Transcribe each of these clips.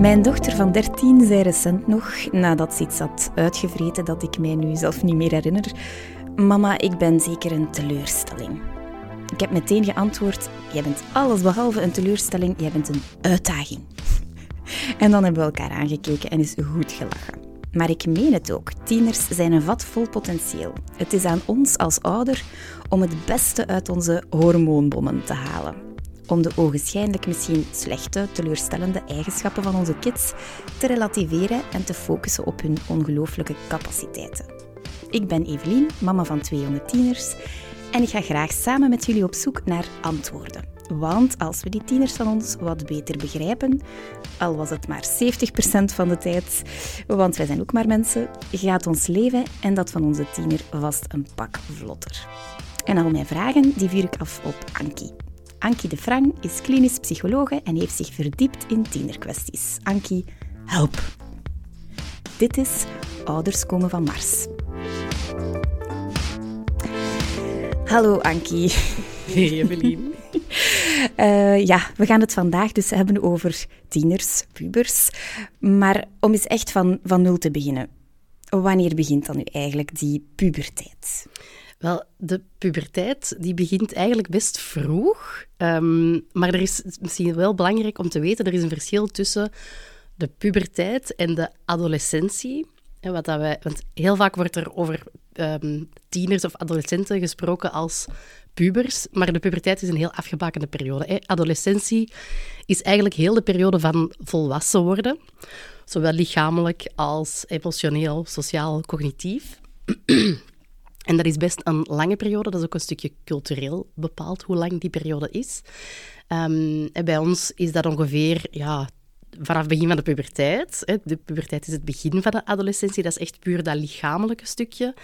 Mijn dochter van 13 zei recent nog, nadat ze iets had uitgevreten dat ik mij nu zelf niet meer herinner: Mama, ik ben zeker een teleurstelling. Ik heb meteen geantwoord: Jij bent alles behalve een teleurstelling, jij bent een uitdaging. En dan hebben we elkaar aangekeken en is goed gelachen. Maar ik meen het ook. Tieners zijn een vat vol potentieel. Het is aan ons als ouder om het beste uit onze hormoonbommen te halen. Om de ogenschijnlijk misschien slechte, teleurstellende eigenschappen van onze kids te relativeren en te focussen op hun ongelooflijke capaciteiten. Ik ben Evelien, mama van twee jonge tieners, en ik ga graag samen met jullie op zoek naar antwoorden. Want als we die tieners van ons wat beter begrijpen, al was het maar 70% van de tijd, want wij zijn ook maar mensen, gaat ons leven en dat van onze tiener vast een pak vlotter. En al mijn vragen die vuur ik af op Ankie. Ankie de Frang is klinisch psychologe en heeft zich verdiept in tienerkwesties. Ankie, help! Dit is Ouders komen van Mars. Hallo Ankie. Hey Evelien. Uh, ja, we gaan het vandaag dus hebben over tieners, pubers. Maar om eens echt van, van nul te beginnen. Wanneer begint dan nu eigenlijk die puberteit? Wel, de puberteit die begint eigenlijk best vroeg. Um, maar er is misschien wel belangrijk om te weten, er is een verschil tussen de puberteit en de adolescentie. Wat dat wij, want heel vaak wordt er over um, tieners of adolescenten gesproken als pubers, maar de puberteit is een heel afgebakende periode. Hè. Adolescentie is eigenlijk heel de periode van volwassen worden, zowel lichamelijk als emotioneel, sociaal, cognitief. En dat is best een lange periode. Dat is ook een stukje cultureel bepaald hoe lang die periode is. En bij ons is dat ongeveer ja, vanaf het begin van de puberteit. De puberteit is het begin van de adolescentie. Dat is echt puur dat lichamelijke stukje.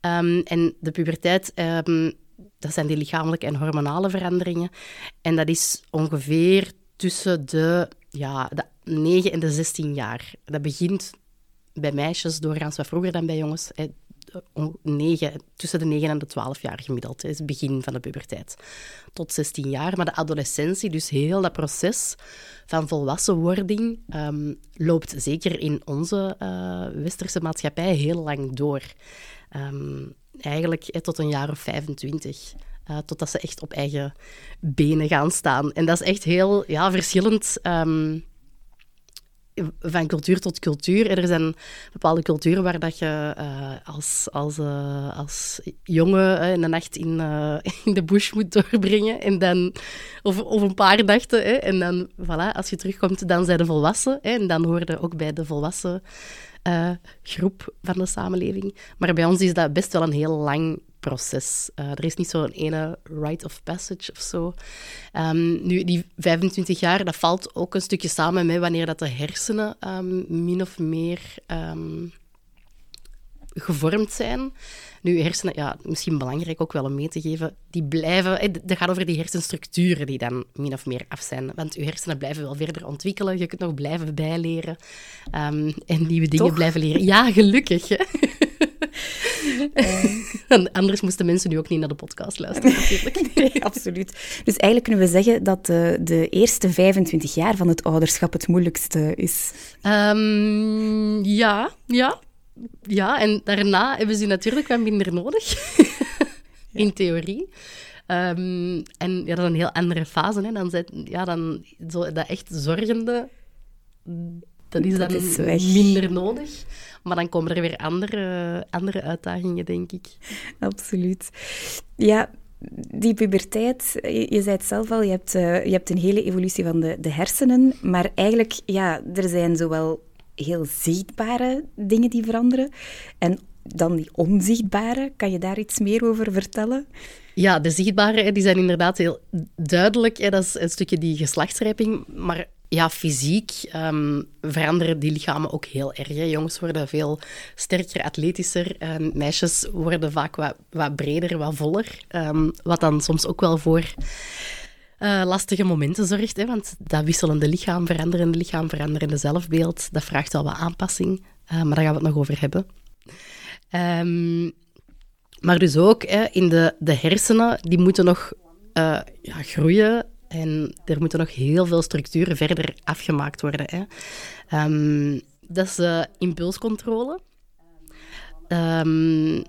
Um, en de puberteit, um, dat zijn die lichamelijke en hormonale veranderingen. En dat is ongeveer tussen de, ja, de 9 en de 16 jaar. Dat begint bij meisjes doorgaans wat vroeger dan bij jongens. 9, tussen de 9 en de 12 jaar gemiddeld. Is het begin van de puberteit. Tot 16 jaar. Maar de adolescentie, dus heel dat proces van volwassenwording, um, loopt zeker in onze uh, westerse maatschappij heel lang door. Um, eigenlijk eh, tot een jaar of 25. Uh, totdat ze echt op eigen benen gaan staan. En dat is echt heel ja, verschillend. Um, van cultuur tot cultuur. Er zijn bepaalde culturen waar dat je uh, als, als, uh, als jongen uh, een nacht in, in de bush moet doorbrengen. En dan, of, of een paar nachten. Hè, en dan, voilà, als je terugkomt, dan zijn de volwassen. Hè, en dan hoor je ook bij de volwassen groep van de samenleving. Maar bij ons is dat best wel een heel lang proces. Uh, er is niet zo'n ene rite of passage of zo. Um, nu, die 25 jaar, dat valt ook een stukje samen met wanneer dat de hersenen um, min of meer um, gevormd zijn. Nu, hersenen, ja, misschien belangrijk ook wel om mee te geven, die blijven... Dat gaat over die hersenstructuren die dan min of meer af zijn. Want je hersenen blijven wel verder ontwikkelen. Je kunt nog blijven bijleren en nieuwe dingen Toch? blijven leren. Ja, gelukkig. Hè? Uh. Anders moesten mensen nu ook niet naar de podcast luisteren, natuurlijk. Nee, absoluut. Dus eigenlijk kunnen we zeggen dat de, de, eerste 25 jaar van het ouderschap het moeilijkste is. Um, ja, ja. Ja, en daarna hebben ze natuurlijk wat minder nodig. In theorie. Um, en ja, dat is een heel andere fase. Hè. Dan, zijn, ja, dan zo, dat echt zorgende, dat is dan dat is minder nodig. Maar dan komen er weer andere, andere uitdagingen, denk ik. Absoluut. Ja, die puberteit, je, je, zei het zelf al, je hebt, uh, je hebt een hele evolutie van de, de hersenen. Maar eigenlijk, ja, er zijn zowel heel zichtbare dingen die veranderen en dan die onzichtbare. Kan je daar iets meer over vertellen? Ja, de zichtbare die zijn inderdaad heel duidelijk. Dat is een stukje die geslachtsrijping. Maar ja, fysiek um, veranderen die lichamen ook heel erg. Jongens worden veel sterker, atletischer. Um, meisjes worden vaak wat, wat breder, wat voller. Um, wat dan soms ook wel voor uh, lastige momenten zorgt. Hè, want dat wisselende lichaam, veranderende lichaam, veranderende zelfbeeld, dat vraagt wel wat aanpassing. Uh, maar daar gaan we het nog over hebben. maar dus ook hè, in de, de hersenen, die moeten nog uh, ja, groeien En er moeten nog heel veel structuren verder afgemaakt worden. Hè. Ehm, dat is impulscontrole. Um,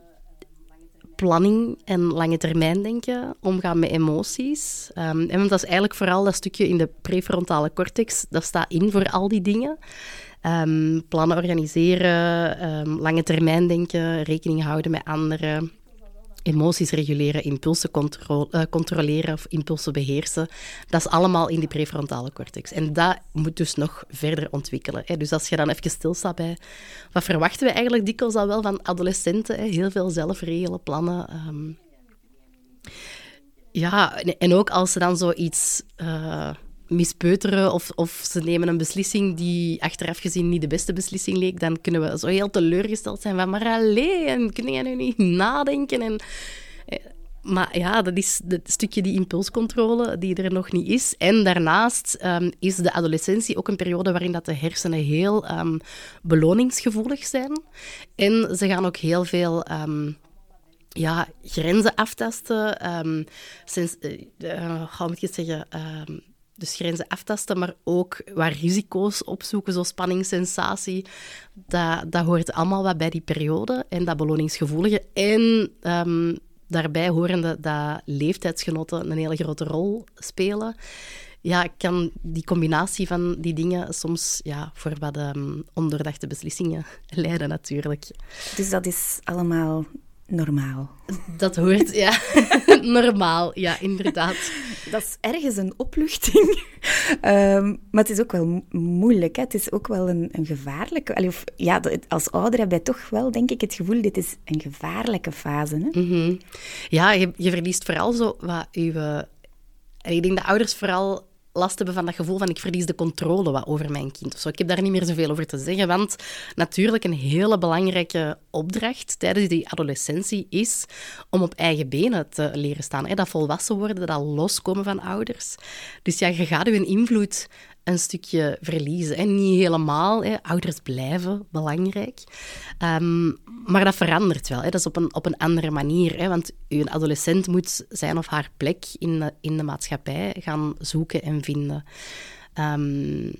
planning en lange termijn denken, omgaan met emoties. Um, en dat is eigenlijk vooral dat stukje in de prefrontale cortex, dat staat in voor al die dingen. Plannen organiseren, lange termijn denken, rekening houden met anderen, emoties reguleren, impulsen uh, controleren of impulsen beheersen. Dat is allemaal in die prefrontale cortex. En dat moet dus nog verder ontwikkelen. Hè. Dus als je dan even stilstaat bij... Wat verwachten we eigenlijk dikwijls al wel van adolescenten? Hè? Heel veel zelfregelen, plannen... Um... Ja, en ook als ze dan zoiets... Uh, mispeuteren of, of ze nemen een beslissing die achteraf gezien niet de beste beslissing leek, dan kunnen we zo heel teleurgesteld zijn van maar alleen, kun jij nu niet nadenken? En, eh, maar ja, dat is het stukje die impulscontrole die er nog niet is. En daarnaast um, is de adolescentie ook een periode waarin dat de hersenen heel um, beloningsgevoelig zijn. En ze gaan ook heel veel... Um, ja, grenzen aftasten. Um, sinds, uh, uh, moet ik zeggen? Dus grenzen aftasten, maar ook waar risico's opzoeken, zo spanningssensatie. Dat, dat hoort allemaal wat bij die periode en dat beloningsgevoelige. En um, daarbij horen dat leeftijdsgenoten een hele grote rol spelen. Ja, kan die combinatie van die dingen soms ja, voor wat um, ondoordachte beslissingen leiden, natuurlijk. Dus dat is allemaal normaal. Dat hoort, ja. normaal, ja, inderdaad. Dat is ergens een opluchting. Um, maar het is ook wel moeilijk. Hè? Het is ook wel een, een gevaarlijke... Of, ja, als ouder heb je toch wel, denk ik, het gevoel... dit is een gevaarlijke fase. Hè? Mm -hmm. Ja, je, je verliest vooral zo wat je... Ik denk dat ouders vooral last hebben van dat gevoel van ik verlies de controle wat over mijn kind. Zo. Ik heb daar niet meer zoveel over te zeggen, want natuurlijk een hele belangrijke opdracht tijdens die adolescentie is om op eigen benen te leren staan. Dat volwassen worden, dat loskomen van ouders. Dus ja, je gaat je invloed een stukje verliezen. En niet helemaal. Hè. Ouders blijven belangrijk. Um, maar dat verandert wel. Hè. Dat is op een, op een andere manier. Hè. Want een adolescent moet zijn of haar plek in de, in de maatschappij gaan zoeken en vinden. Um,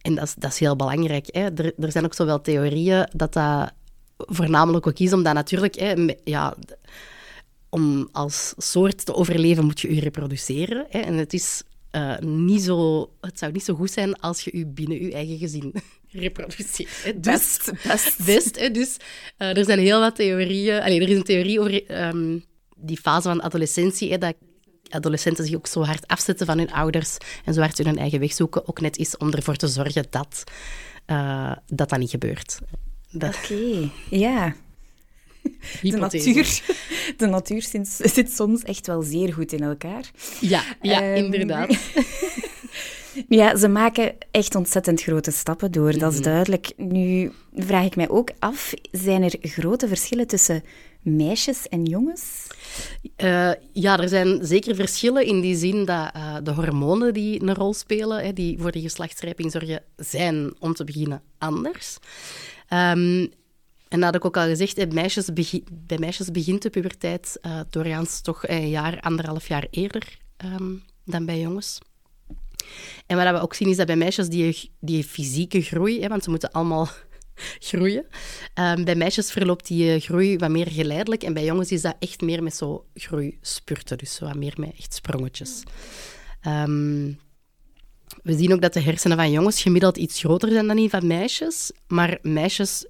en dat is, dat is heel belangrijk. Hè. Er, er zijn ook zowel theorieën dat dat voornamelijk ook is, omdat natuurlijk... Hè, ja, om als soort te overleven moet je je reproduceren. Hè. En het is uh, niet zo, het zou niet zo goed zijn als je je binnen je eigen gezin reproduceert. Hè. Dus, best, best. best hè. Dus uh, er zijn heel wat theorieën. Allee, er is een theorie over um, die fase van adolescentie, hè, dat adolescenten zich ook zo hard afzetten van hun ouders en zo hard hun eigen weg zoeken, ook net is om ervoor te zorgen dat uh, dat, dat niet gebeurt. Oké, okay. ja. De natuur, de natuur zit soms echt wel zeer goed in elkaar. Ja, ja um, inderdaad. ja, ze maken echt ontzettend grote stappen door, dat is mhm. duidelijk. Nu vraag ik mij ook af, zijn er grote verschillen tussen meisjes en jongens? Uh, ja, er zijn zeker verschillen in die zin dat uh, de hormonen die een rol spelen, hè, die voor de geslachtsrijping zorgen, zijn om te beginnen anders. Um, en dat had ik ook al gezegd, bij meisjes, bij meisjes begint de puberteit uh, doorgaans toch een jaar, anderhalf jaar eerder um, dan bij jongens. En wat we ook zien is dat bij meisjes die, die fysieke groei, hè, want ze moeten allemaal groeien, um, bij meisjes verloopt die eh, groei wat meer geleidelijk en bij jongens is dat echt meer met zo groeispurten, dus wat meer met echt sprongetjes. Um, we zien ook dat de hersenen van jongens gemiddeld iets groter zijn dan die van meisjes, maar meisjes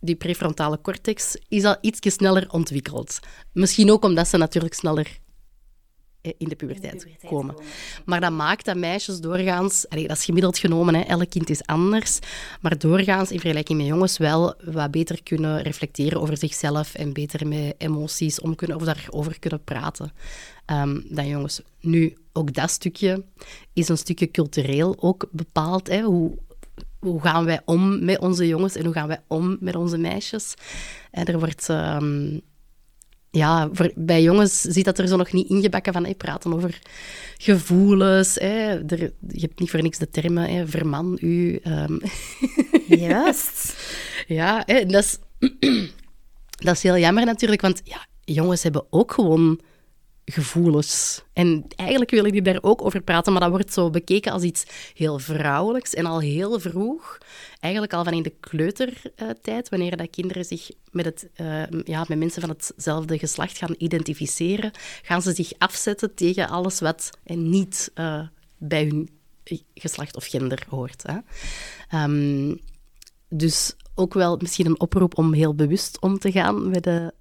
die prefrontale cortex is al iets sneller ontwikkeld. Misschien ook omdat ze natuurlijk sneller eh, in de puberteit, komen. Maar dat maakt dat meisjes doorgaans, allee, dat is gemiddeld genomen, hè, elk kind is anders, maar doorgaans in vergelijking met jongens wel wat beter kunnen reflecteren over zichzelf en beter met emoties om kunnen, of daarover kunnen praten um, dan jongens. Nu, ook dat stukje is een stukje cultureel ook bepaald. Hè, hoe, hoe gaan wij om met onze jongens en hoe gaan wij om met onze meisjes. En er wordt... Um, ja, voor, bij jongens zit dat er zo nog niet ingebakken van hey, praten over gevoelens. Hè. Er, je hebt niet voor niks de termen, hè, verman u. Um. Juist. ja, dat, is, dat is heel jammer natuurlijk, want ja, jongens hebben ook gewoon gevoelens. En eigenlijk wil ik daar ook over praten, maar dat wordt zo bekeken als iets heel vrouwelijks en al heel vroeg. Eigenlijk al van in de kleutertijd, wanneer dat kinderen zich met, het, uh, ja, met mensen van hetzelfde geslacht gaan identificeren, gaan ze zich afzetten tegen alles wat niet uh, bij hun geslacht of gender hoort. Hè. Um, dus ook wel misschien een oproep om heel bewust om te gaan met de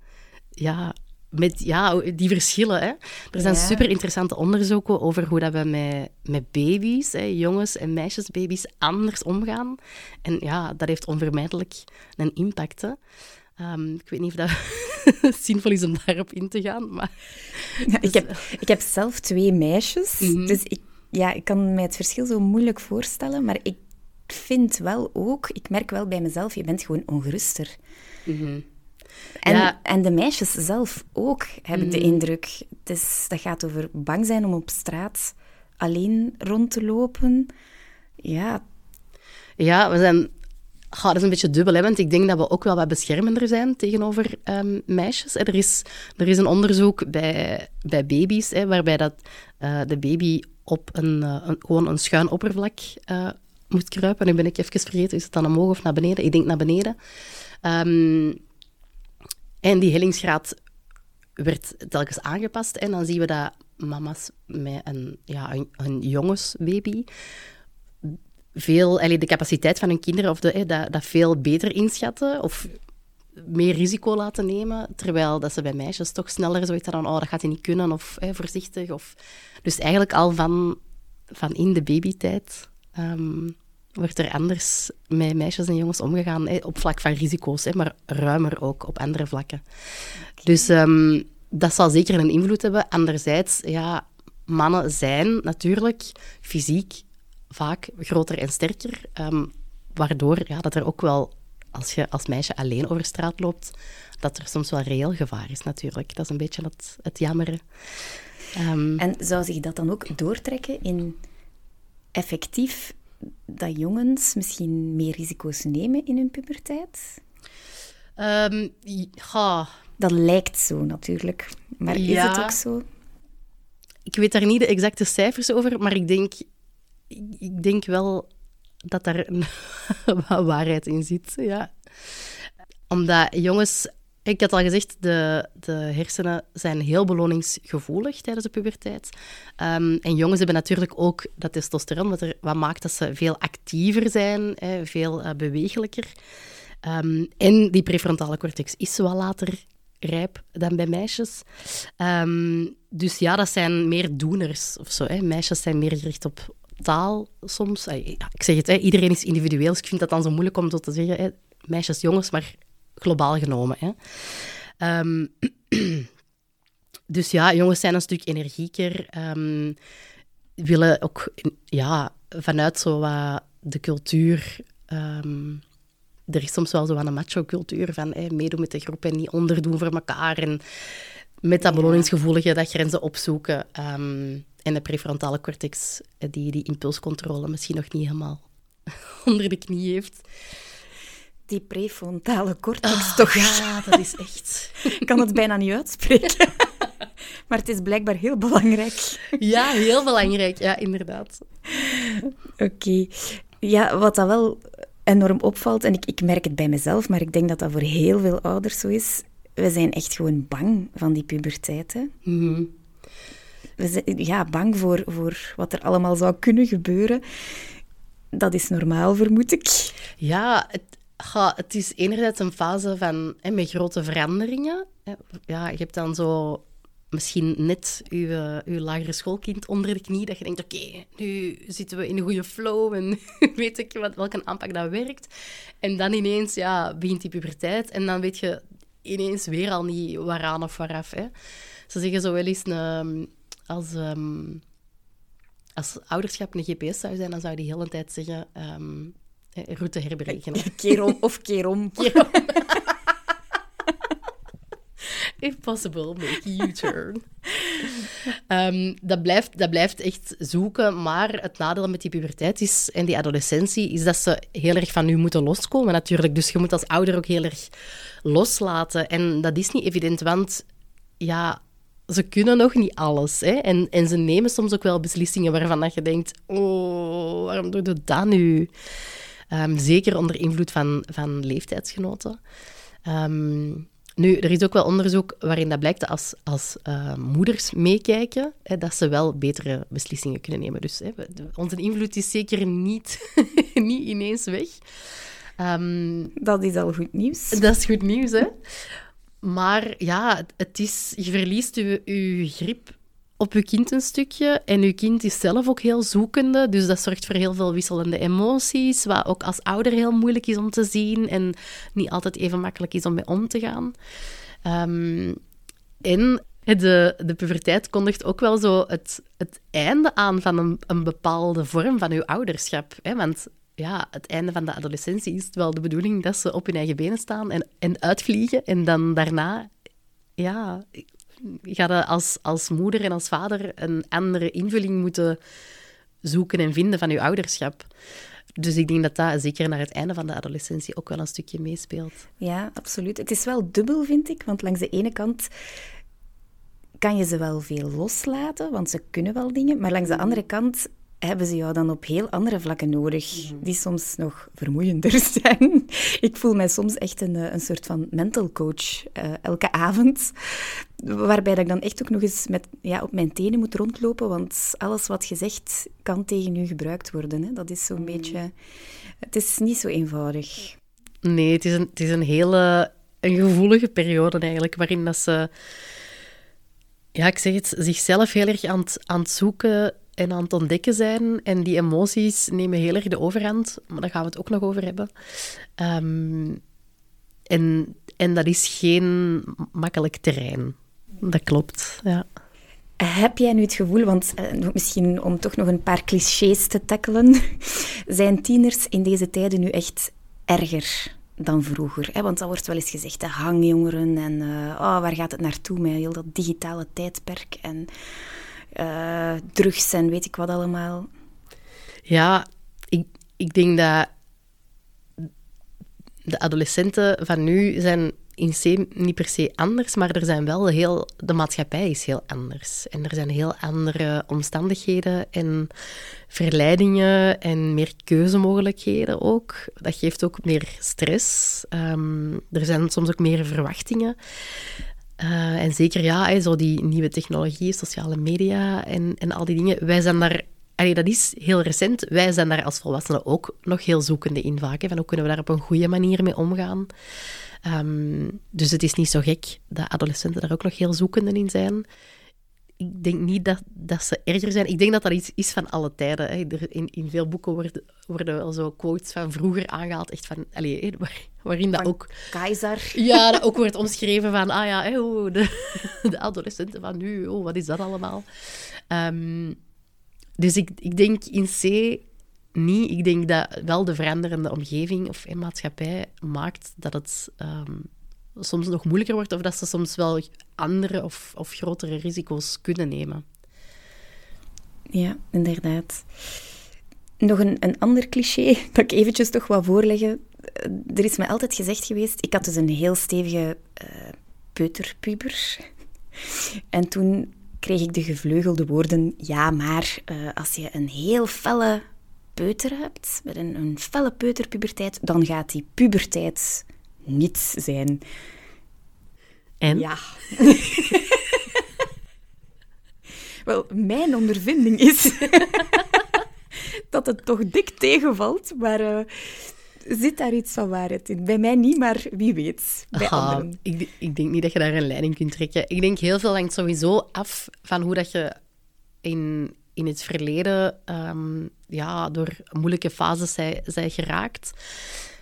ja, met ja, die verschillen. Hè. Er zijn super interessante onderzoeken over hoe dat we met, met baby's, hè, jongens en meisjesbaby's, anders omgaan. En ja, dat heeft onvermijdelijk een impact. Hè. Um, ik weet niet of dat zinvol is om daarop in te gaan. Maar... Ja, ik, heb, ik heb zelf twee meisjes, mm dus ik, ja, ik kan mij het verschil zo moeilijk voorstellen. Maar ik vind wel ook, ik merk wel bij mezelf, je bent gewoon ongeruster. Mm en, en de meisjes zelf ook, heb ik de mm. indruk. Dus dat gaat over bang zijn om op straat alleen rond te lopen. Ja. Ja, we zijn... dat is een beetje dubbel, hè, want ik denk dat we ook wel wat beschermender zijn tegenover um, meisjes. Er is, er is een onderzoek bij, bij baby's, hè, waarbij dat, uh, de baby op een, uh, een, gewoon een schuin oppervlak uh, moet kruipen. Nu ben ik even vergeten, is het dan omhoog of naar beneden? Ik denk naar beneden. Um, en die hellingsgraad werd telkens aangepast. En dan zien we dat mama's met een, ja, een, jongensbaby veel, de capaciteit van hun kinderen of de, dat, dat veel beter inschatten of meer risico laten nemen, terwijl dat ze bij meisjes toch sneller zoiets hadden oh, dat gaat hij niet kunnen, of voorzichtig. Of... Dus eigenlijk al van, van in de babytijd um, wordt er anders met meisjes en jongens omgegaan. Hè, op vlak van risico's, hè, maar ruimer ook op andere vlakken. Dus um, dat zal zeker een invloed hebben. Anderzijds, ja, mannen zijn natuurlijk fysiek vaak groter en sterker. Um, waardoor ja, dat er ook wel, als je als meisje alleen over straat loopt, dat er soms wel reëel gevaar is natuurlijk. Dat is een beetje het, het jammere. Um, en zou zich dat dan ook doortrekken in effectief dat jongens misschien meer risico's nemen in hun puberteit? Um, ja. Dat lijkt zo natuurlijk. Maar is het ook zo? Ik weet daar niet de exacte cijfers over, maar ik denk, ik denk wel dat daar een waarheid in zit. Ja. Omdat jongens ik had al gezegd, de, de hersenen zijn heel beloningsgevoelig tijdens de puberteit. Um, en jongens hebben natuurlijk ook dat testosteron, wat, er, wat maakt dat ze veel actiever zijn, hè, veel uh, bewegelijker. Um, en die prefrontale cortex is wel later rijp dan bij meisjes. Um, dus ja, dat zijn meer doeners of zo. Hè. Meisjes zijn meer gericht op taal soms. Ik zeg het, hè, iedereen is individueel, dus ik vind dat dan zo moeilijk om te zeggen. Hè. Meisjes, jongens, maar globaal genomen. Hè. Um, dus ja, jongens zijn een stuk energieker. Um, willen ook ja, vanuit zo wat de cultuur. Um, er is soms wel zo een macho-cultuur van hey, meedoen met de groep en niet onderdoen voor elkaar. En met dat beloningsgevoelige dat grenzen opzoeken. en de prefrontale cortex, eh, die die impulscontrole misschien nog niet helemaal onder de knie heeft die prefrontale cortex oh, toch? Ja, dat is echt... Ik kan het bijna niet uitspreken. maar het is blijkbaar heel belangrijk. Ja, heel belangrijk. Ja, inderdaad. Oké. Ja, wat dat wel enorm opvalt, en ik, ik merk het bij mezelf, maar ik denk dat dat voor heel veel ouders zo is, we zijn echt gewoon bang van die puberteit. Hè? Mhm. We zijn ja, bang voor, voor wat er allemaal zou kunnen gebeuren. Dat is normaal, vermoed ik. Ja, het, het is enerzijds een fase van, met grote veranderingen. Ja, je hebt dan zo misschien net je, je lagere schoolkind onder de knie, dat je denkt, oké, nu zitten we in een goede flow en weet ik wat, welke aanpak dat werkt. En dan ineens ja, begint die puberteit en dan weet je ineens weer al niet waaraan of waaraf. Hè. Ze zeggen zo wel eens, een, als, um, als ouderschap een GPS zou zijn, dan zou die de hele tijd zeggen... Um, route herberekenen. Keer of keer om. If possible, make a U-turn. Um, dat, blijft, dat blijft echt zoeken, maar het nadeel met die puberteit is, en die adolescentie is dat ze heel erg van u moeten loskomen natuurlijk. Dus je moet als ouder ook heel erg loslaten. En dat is niet evident, want ja, ze kunnen nog niet alles. Hè? En, en ze nemen soms ook wel beslissingen waarvan dat je denkt: oh, waarom doe je dat nu? Ehm, zeker onder invloed van, van leeftijdsgenoten. Ehm, nu, er is ook wel onderzoek waarin dat blijkt dat als, als uh, moeders meekijken, hè, dat ze wel betere beslissingen kunnen nemen. Dus hè, onze invloed is zeker niet, niet ineens weg. Um, dat is al goed nieuws. Dat is goed nieuws, hè? Maar ja, het is, je verliest je, je grip op je kind een stukje. En je kind is zelf ook heel zoekende. Dus dat zorgt voor heel veel wisselende emoties. Wat ook als ouder heel moeilijk is om te zien. En niet altijd even makkelijk is om mee om te gaan. Um, en de, de puberteit kondigt ook wel zo het, het einde aan van een, een bepaalde vorm van je ouderschap. Hè? Want ja, het einde van de adolescentie is wel de bedoeling dat ze op hun eigen benen staan en, en uitvliegen. En dan daarna, ja, ga je als, als moeder en als vader een andere invulling moeten zoeken en vinden van je ouderschap. Dus ik denk dat dat zeker naar het einde van de adolescentie ook wel een stukje meespeelt. Ja, absoluut. Het is wel dubbel, vind ik. Want langs de ene kant kan je ze wel veel loslaten, want ze kunnen wel dingen. Maar langs de andere kant hebben ze jou dan op heel andere vlakken nodig, mhm. die soms nog vermoeiender zijn. Ik voel mij soms echt een, eh, een soort van mental coach uh, elke avond, waarbij dat ik dan echt ook nog eens met, ja, op mijn tenen moet rondlopen, want alles wat je zegt kan tegen u gebruikt worden. Hè? Dat is zo'n mhm. beetje... Het is niet zo eenvoudig. Nee, het is een, het is een hele een gevoelige periode eigenlijk, waarin dat ze... Ja, ik zeg het, zichzelf heel erg aan het, aan het zoeken en aan het ontdekken zijn. En die emoties nemen heel erg de overhand, maar daar gaan we het ook nog over hebben. Ehm, en, en dat is geen makkelijk terrein. Dat klopt, ja. Heb jij nu het gevoel, want uh, misschien om toch nog een paar clichés te tackelen, zijn tieners in deze tijden nu echt erger dan vroeger? Hè? Want dat wordt wel eens gezegd, de hangjongeren en uh, oh, waar gaat het naartoe met heel dat digitale tijdperk en uh, drugs en weet ik wat allemaal. Ja, ik, ik denk dat de adolescenten van nu zijn in C niet per se anders, maar er zijn wel heel... De maatschappij is heel anders. En er zijn heel andere omstandigheden en verleidingen en meer keuzemogelijkheden ook. Dat geeft ook meer stress. Um, er zijn soms ook meer verwachtingen. Uh, en zeker ja, zo die nieuwe technologie, sociale media en, en al die dingen. Wij zijn daar, dat is heel recent, wij zijn daar als volwassenen ook nog heel zoekende in vaak. Van hoe kunnen we daar op een goede manier mee omgaan? Um, dus het is niet zo gek dat adolescenten daar ook nog heel zoekende in zijn ik denk niet dat, dat ze erger zijn. Ik denk dat dat iets is van alle tijden. Hè. Er, in, in veel boeken worden, worden wel zo quotes van vroeger aangehaald, echt van, allez, waarin dat ook... Keizer. Ja, dat ook wordt omschreven van, ah ja, oh, de, de adolescenten van nu, oh, wat is dat allemaal? Um, dus ik, ik denk in C niet. Ik denk dat wel de veranderende omgeving of maatschappij maakt dat het um, soms nog moeilijker wordt of dat ze soms wel andere of, of grotere risico's kunnen nemen. Ja, inderdaad. Nog een, een ander cliché dat ik eventjes toch wil voorleggen. Er is me altijd gezegd geweest, ik had dus een heel stevige uh, peuterpuber. En toen kreeg ik de gevleugelde woorden, ja, maar uh, als je een heel felle peuter hebt, met een, een felle peuterpuberteit, dan gaat die puberteit niets zijn. En? Ja. Wel, mijn ondervinding is dat het toch dik tegenvalt, maar uh, zit daar iets van waarheid in? Bij mij niet, maar wie weet, bij anderen. Ik, ik, denk niet dat je daar een leiding kunt trekken. Ik denk heel veel hangt sowieso af van hoe dat je in, in het verleden um, ja, door moeilijke fases zij, zij geraakt.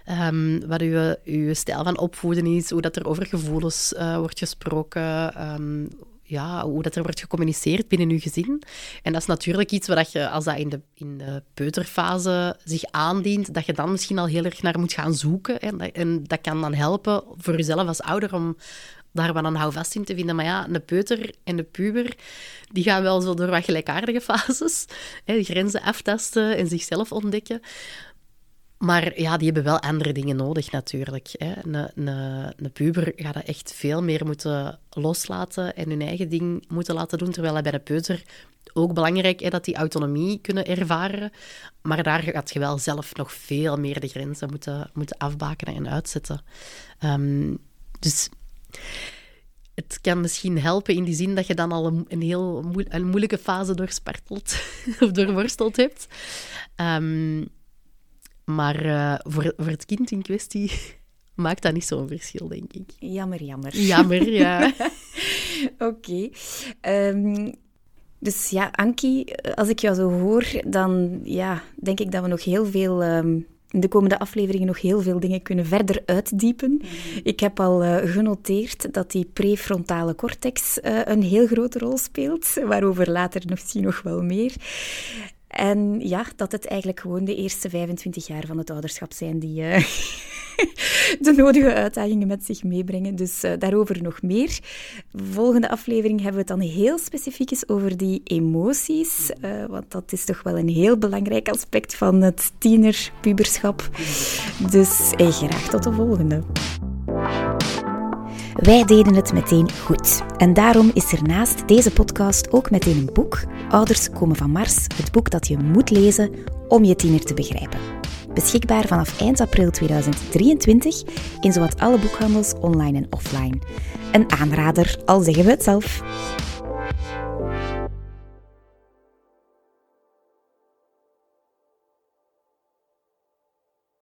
Um, wat uw, stijl van opvoeden is, hoe dat er over gevoelens uh, wordt gesproken, um, ja, hoe dat er wordt gecommuniceerd binnen uw gezin. En dat is natuurlijk iets waar je, als dat in de, in de peuterfase zich aandient, dat je dan misschien al heel erg naar moet gaan zoeken. En dat, kan dan helpen voor jezelf als ouder om daar wel een houvast in te vinden. Maar ja, een peuter en de puber, die gaan wel zo door wat gelijkaardige fases. Hè, grenzen aftasten en zichzelf ontdekken. Maar ja, die hebben wel andere dingen nodig natuurlijk. Hè. Een, een, een puber gaat echt veel meer moeten loslaten en hun eigen ding moeten laten doen. Terwijl bij de peuter ook belangrijk is dat die autonomie kunnen ervaren. Maar daar gaat je wel zelf nog veel meer de grenzen moeten, moeten afbakenen en uitzetten. Um, dus het kan misschien helpen in die zin dat je dan al een, een heel een moeilijke fase doorsparteld of doorworsteld hebt. Um, maar uh, voor, voor het kind in kwestie maakt dat niet zo'n verschil, denk ik. Jammer, jammer. Jammer, ja. Oké. Okay. Um, ehm, dus ja, Anki, als ik jou zo hoor, dan ja, denk ik dat we nog heel veel um, in de komende afleveringen nog heel veel dingen kunnen verder uitdiepen. Mhm. Ik heb al uh, genoteerd dat die prefrontale cortex uh, een heel grote rol speelt, waarover later misschien nog wel meer. En ja, dat het eigenlijk gewoon de eerste 25 jaar van het ouderschap zijn die uh, de nodige uitdagingen met zich meebrengen. Dus uh, daarover nog meer. Volgende aflevering hebben we het dan heel specifiek eens over die emoties. Uh, want dat is toch wel een heel belangrijk aspect van het tienerpuberschap. Dus graag tot de volgende. Wij deden het meteen goed. En daarom is er naast deze podcast ook meteen een boek, Ouders komen van Mars, het boek dat je moet lezen om je tiener te begrijpen. Beschikbaar vanaf eind april 2023 in zowat alle boekhandels online en offline. Een aanrader, al zeggen we het zelf.